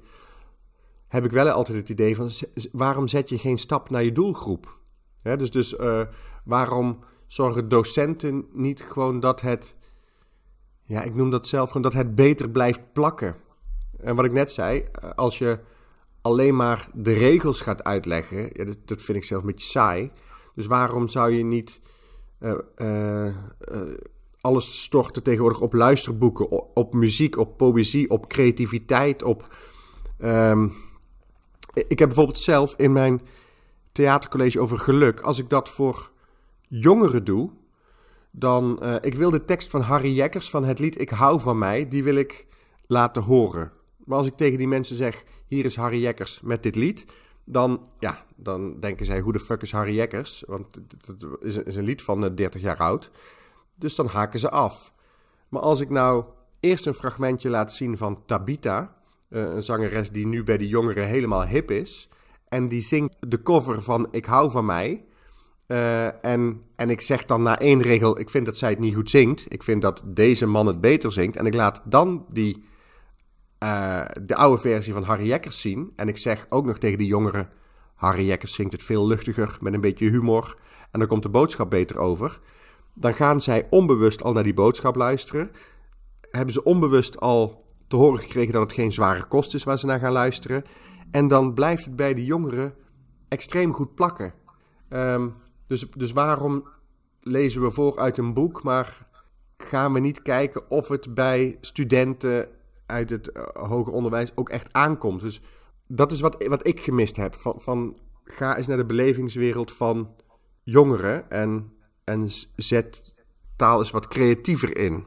heb ik wel altijd het idee van... waarom zet je geen stap naar je doelgroep? Dus dus eh, waarom zorgen docenten niet gewoon dat het... Ja, ik noem dat zelf gewoon dat het beter blijft plakken. En wat ik net zei, eh, als je alleen maar de regels gaat uitleggen, dat, vind ik zelf een beetje saai. Dus waarom zou je niet eh, alles storten tegenwoordig op luisterboeken, op, op muziek, op poëzie, op creativiteit, op... ehm, ik heb bijvoorbeeld zelf in mijn theatercollege over geluk, als ik dat voor jongeren doe, dan... eh, ik wil de tekst van Harry Jekkers van het lied Ik hou van mij, die wil ik laten horen. Maar als ik tegen die mensen zeg, hier is Harry Jekkers met dit lied, dan, ja, dan denken zij, hoe de fuck is Harry Jekkers? Want het is een, lied van eh, 30 jaar oud. Dus dan haken ze af. Maar als ik nou eerst een fragmentje laat zien van Tabita, eh, een zangeres die nu bij de jongeren helemaal hip is, en die zingt de cover van Ik hou van mij. Uh, en, en ik zeg dan na één regel, ik vind dat zij het niet goed zingt. Ik vind dat deze man het beter zingt. En ik laat dan die, uh, de oude versie van Harry Jekkers zien. En ik zeg ook nog tegen de jongeren, Harry Jekkers zingt het veel luchtiger, met een beetje humor. En dan komt de boodschap beter over. Dan gaan zij onbewust al naar die boodschap luisteren. Hebben ze onbewust al te horen gekregen dat het geen zware kost is waar ze naar gaan luisteren. En dan blijft het bij de jongeren extreem goed plakken. Um, dus, dus waarom lezen we voor uit een boek, maar gaan we niet kijken of het bij studenten uit het uh, hoger onderwijs ook echt aankomt? Dus dat is wat, wat ik gemist heb. Van, van ga eens naar de belevingswereld van jongeren en, en zet taal eens wat creatiever in.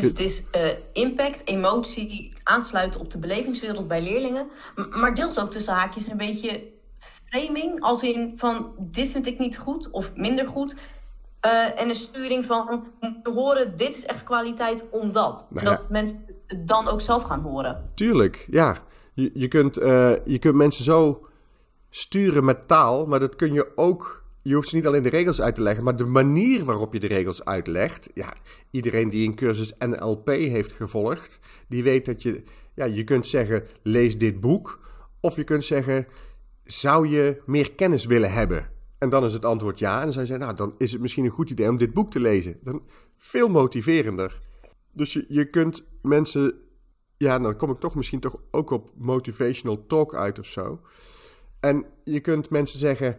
Dus het is uh, impact, emotie, aansluiten op de belevingswereld bij leerlingen. Maar deels ook tussen haakjes een beetje framing. Als in van dit vind ik niet goed of minder goed. Uh, en een sturing van te horen, dit is echt kwaliteit omdat. Nou ja. Dat mensen het dan ook zelf gaan horen. Tuurlijk, ja. Je, je, kunt, uh, je kunt mensen zo sturen met taal, maar dat kun je ook je hoeft ze niet alleen de regels uit te leggen, maar de manier waarop je de regels uitlegt. Ja, iedereen die een cursus NLP heeft gevolgd, die weet dat je, ja, je kunt zeggen: lees dit boek. Of je kunt zeggen: zou je meer kennis willen hebben? En dan is het antwoord ja. En dan zou je zeggen: nou, dan is het misschien een goed idee om dit boek te lezen. Dan veel motiverender. Dus je, je kunt mensen, ja, dan kom ik toch misschien toch ook op motivational talk uit of zo. En je kunt mensen zeggen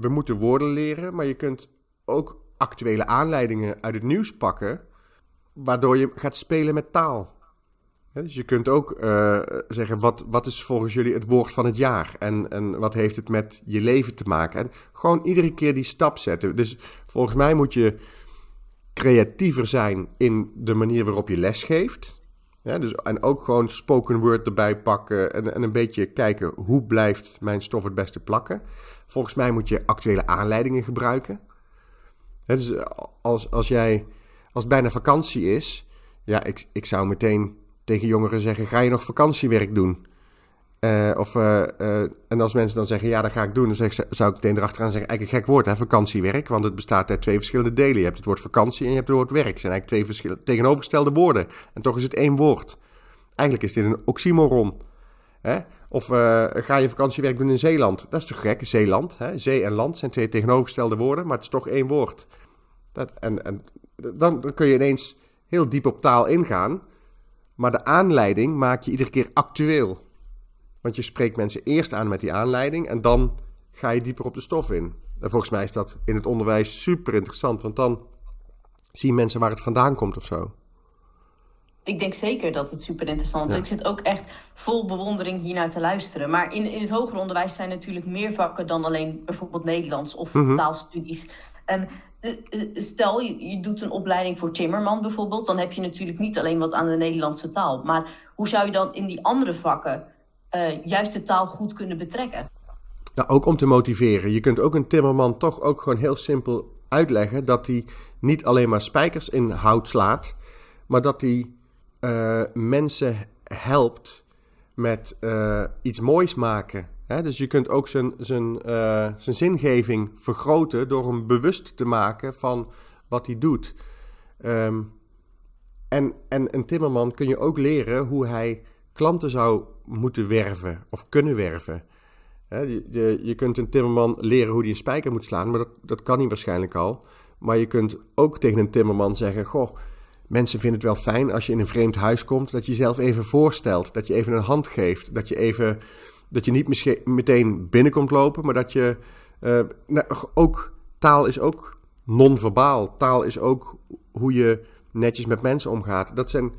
we moeten woorden leren, maar je kunt ook actuele aanleidingen uit het nieuws pakken, waardoor je gaat spelen met taal. dus je kunt ook uh, zeggen, wat, wat is volgens jullie het woord van het jaar? En, en wat heeft het met je leven te maken? En gewoon iedere keer die stap zetten. Dus volgens mij moet je creatiever zijn in de manier waarop je les geeft. Dus, en ook gewoon spoken word erbij pakken en, en een beetje kijken hoe blijft mijn stof het beste plakken. Volgens mij moet je actuele aanleidingen gebruiken. dus als, als jij, als het bijna vakantie is, ja, ik, ik zou meteen tegen jongeren zeggen: ga je nog vakantiewerk doen? Uh, of, uh, uh, en als mensen dan zeggen, ja, dat ga ik doen, dan zeg, zou ik meteen erachteraan zeggen, eigenlijk een gek woord, hè, vakantiewerk. Want het bestaat uit twee verschillende delen. Je hebt het woord vakantie en je hebt het woord werk. Het zijn eigenlijk twee tegenovergestelde woorden. En toch is het één woord. Eigenlijk is dit een oxymoron. Hè? Of ga je vakantiewerk doen in Zeeland? Dat is toch gek, Zeeland. Hè? Zee en land zijn twee tegenovergestelde woorden, maar het is toch één woord. Dat, en, en dan, dan kun je ineens heel diep op taal ingaan. Maar de aanleiding maak je iedere keer actueel. Want je spreekt mensen eerst aan met die aanleiding en dan ga je dieper op de stof in. En volgens mij is dat in het onderwijs super interessant, want dan zien mensen waar het vandaan komt of zo. Ik denk zeker dat het super interessant is. Ik zit ook echt vol bewondering hiernaar te luisteren. Maar in, in het hoger onderwijs zijn natuurlijk meer vakken dan alleen bijvoorbeeld Nederlands of mm -hmm. taalstudies. Um, stel, je, je, doet een opleiding voor Timmerman bijvoorbeeld, dan heb je natuurlijk niet alleen wat aan de Nederlandse taal. Maar hoe zou je dan in die andere vakken uh, juist de taal goed kunnen betrekken. Nou, ook om te motiveren. Je kunt ook een timmerman toch ook gewoon heel simpel uitleggen dat hij niet alleen maar spijkers in hout slaat, maar dat hij uh, mensen helpt met uh, iets moois maken. Hè? Dus je kunt ook zijn, zijn, zijn zingeving vergroten door hem bewust te maken van wat hij doet. Um, en, en een timmerman kun je ook leren hoe hij klanten zou moeten werven of kunnen werven. je, je, je, kunt een timmerman leren hoe hij een spijker moet slaan, maar dat, dat kan hij waarschijnlijk al. Maar je kunt ook tegen een timmerman zeggen: Goh, mensen vinden het wel fijn als je in een vreemd huis komt, dat je jezelf even voorstelt, dat je even een hand geeft, dat je even. Dat je niet meteen binnenkomt lopen, maar dat je. Uh, nou, ook taal is ook non-verbaal. Taal is ook hoe je netjes met mensen omgaat. Dat zijn.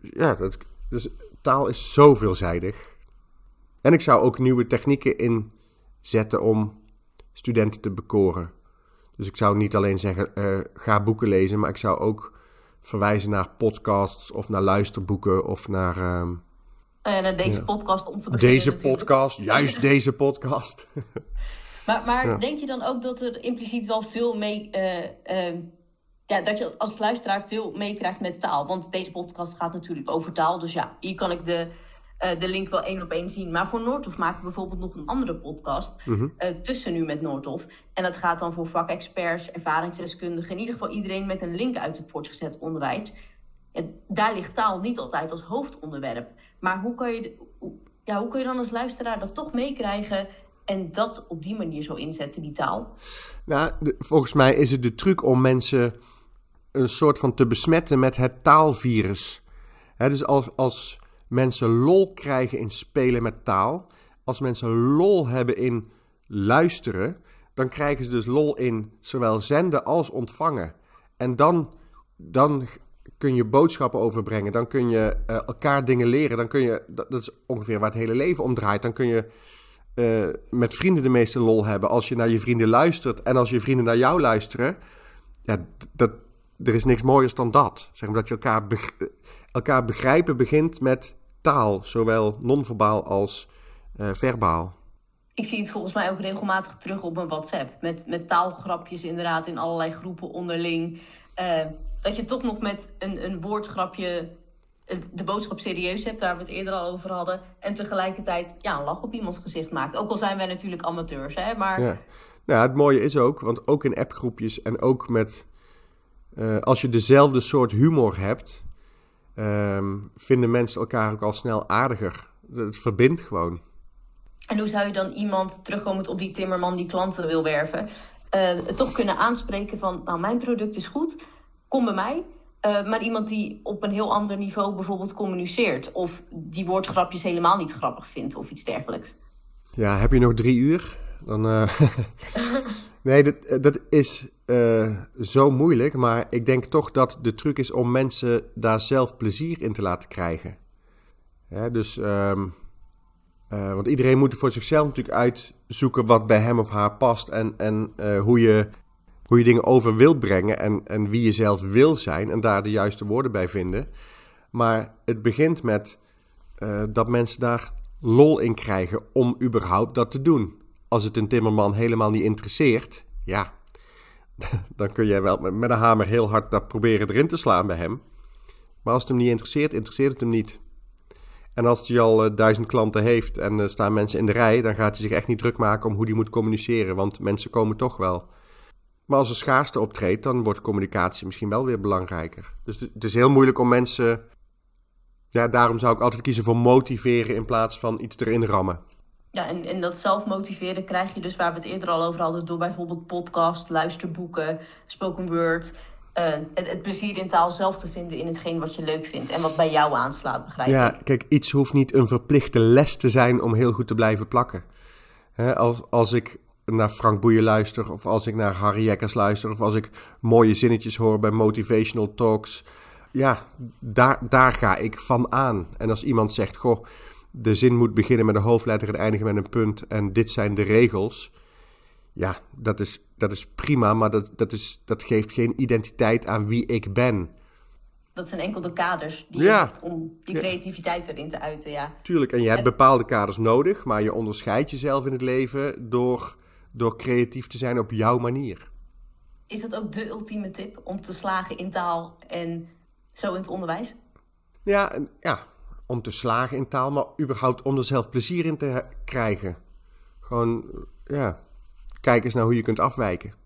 Ja, dat, dus taal is zo veelzijdig. En ik zou ook nieuwe technieken inzetten om studenten te bekoren. Dus ik zou niet alleen zeggen, uh, ga boeken lezen, maar ik zou ook verwijzen naar podcasts of naar luisterboeken of naar... Uh, uh, naar deze ja. podcast om te beginnen Deze podcast, juist deze podcast. maar maar ja. denk je dan ook dat er impliciet wel veel mee ja, dat je als luisteraar veel meekrijgt met taal. Want deze podcast gaat natuurlijk over taal. Dus ja, hier kan ik de, uh, de link wel één op één zien. Maar voor Noordhof maken we bijvoorbeeld nog een andere podcast. Mhm. uh, tussen nu met Noordhof. En dat gaat dan voor vakexperts, ervaringsdeskundigen. In ieder geval iedereen met een link uit het voortgezet onderwijs. En daar ligt taal niet altijd als hoofdonderwerp. Maar hoe kan je, hoe, ja, hoe kun je dan als luisteraar dat toch meekrijgen en dat op die manier zo inzetten, die taal? Nou, de, volgens mij is het de truc om mensen een soort van te besmetten met het taalvirus. He, dus als, als mensen lol krijgen in spelen met taal, als mensen lol hebben in luisteren, dan krijgen ze dus lol in zowel zenden als ontvangen. En dan, dan kun je boodschappen overbrengen, dan kun je uh, elkaar dingen leren, dan kun je, dat, is ongeveer waar het hele leven om draait, dan kun je uh, met vrienden de meeste lol hebben als je naar je vrienden luistert en als je vrienden naar jou luisteren. Ja, dat, er is niks mooiers dan dat. Zeg maar dat je elkaar, elkaar begrijpen begint met taal, zowel non-verbaal als uh, verbaal. Ik zie het volgens mij ook regelmatig terug op mijn WhatsApp. Met, met taalgrapjes inderdaad in allerlei groepen onderling. Uh, dat je toch nog met een, een woordgrapje de boodschap serieus hebt, waar we het eerder al over hadden. En tegelijkertijd ja, een lach op iemands gezicht maakt. Ook al zijn wij natuurlijk amateurs, hè. Maar... Ja. Nou, het mooie is ook, want ook in appgroepjes en ook met... Uh, als je dezelfde soort humor hebt, um, vinden mensen elkaar ook al snel aardiger. Het verbindt gewoon. En hoe zou je dan iemand, terugkomend op die timmerman die klanten wil werven, uh, toch kunnen aanspreken van, nou, mijn product is goed, kom bij mij. Uh, maar iemand die op een heel ander niveau bijvoorbeeld communiceert. Of die woordgrapjes helemaal niet grappig vindt of iets dergelijks. Ja, heb je nog drie uur? Dan, uh... nee, dat, dat is uh, zo moeilijk. Maar ik denk toch dat de truc is om mensen daar zelf plezier in te laten krijgen. Dus, um, want iedereen moet voor zichzelf natuurlijk uitzoeken wat bij hem of haar past. En, en hoe je hoe je dingen over wilt brengen en, en wie je zelf wil zijn en daar de juiste woorden bij vinden. Maar het begint met dat mensen daar lol in krijgen om überhaupt dat te doen. Als het een timmerman helemaal niet interesseert, ja, dan kun jij wel met, een hamer heel hard dat proberen erin te slaan bij hem. Maar als het hem niet interesseert, interesseert het hem niet. En als hij al uh, duizend klanten heeft en er uh, staan mensen in de rij, dan gaat hij zich echt niet druk maken om hoe hij moet communiceren, want mensen komen toch wel. Maar als er schaarste optreedt, dan wordt communicatie misschien wel weer belangrijker. Dus het is heel moeilijk om mensen. Ja, daarom zou ik altijd kiezen voor motiveren in plaats van iets erin rammen. Ja, en, en dat zelf motiveren krijg je dus waar we het eerder al over hadden, door bijvoorbeeld podcast, luisterboeken, spoken word. Uh, het, het, plezier in taal zelf te vinden in hetgeen wat je leuk vindt en wat bij jou aanslaat, begrijp je? Ja, kijk, iets hoeft niet een verplichte les te zijn om heel goed te blijven plakken. He, als, als ik naar Frank Boeien luister, of als ik naar Harry Jekkers luister, of als ik mooie zinnetjes hoor bij motivational talks. Ja, daar, daar ga ik van aan. En als iemand zegt, goh, de zin moet beginnen met een hoofdletter en eindigen met een punt en dit zijn de regels. Ja, dat is, dat is prima, maar dat, dat, is, dat geeft geen identiteit aan wie ik ben. Dat zijn enkel de kaders die ja. je hebt om die creativiteit ja. erin te uiten, ja. Tuurlijk, en je hebt bepaalde kaders nodig, maar je onderscheidt jezelf in het leven door door creatief te zijn op jouw manier. Is dat ook de ultieme tip om te slagen in taal en zo in het onderwijs? Ja, ja om te slagen in taal, maar überhaupt om er zelf plezier in te krijgen. Gewoon, ja, kijk eens naar hoe je kunt afwijken.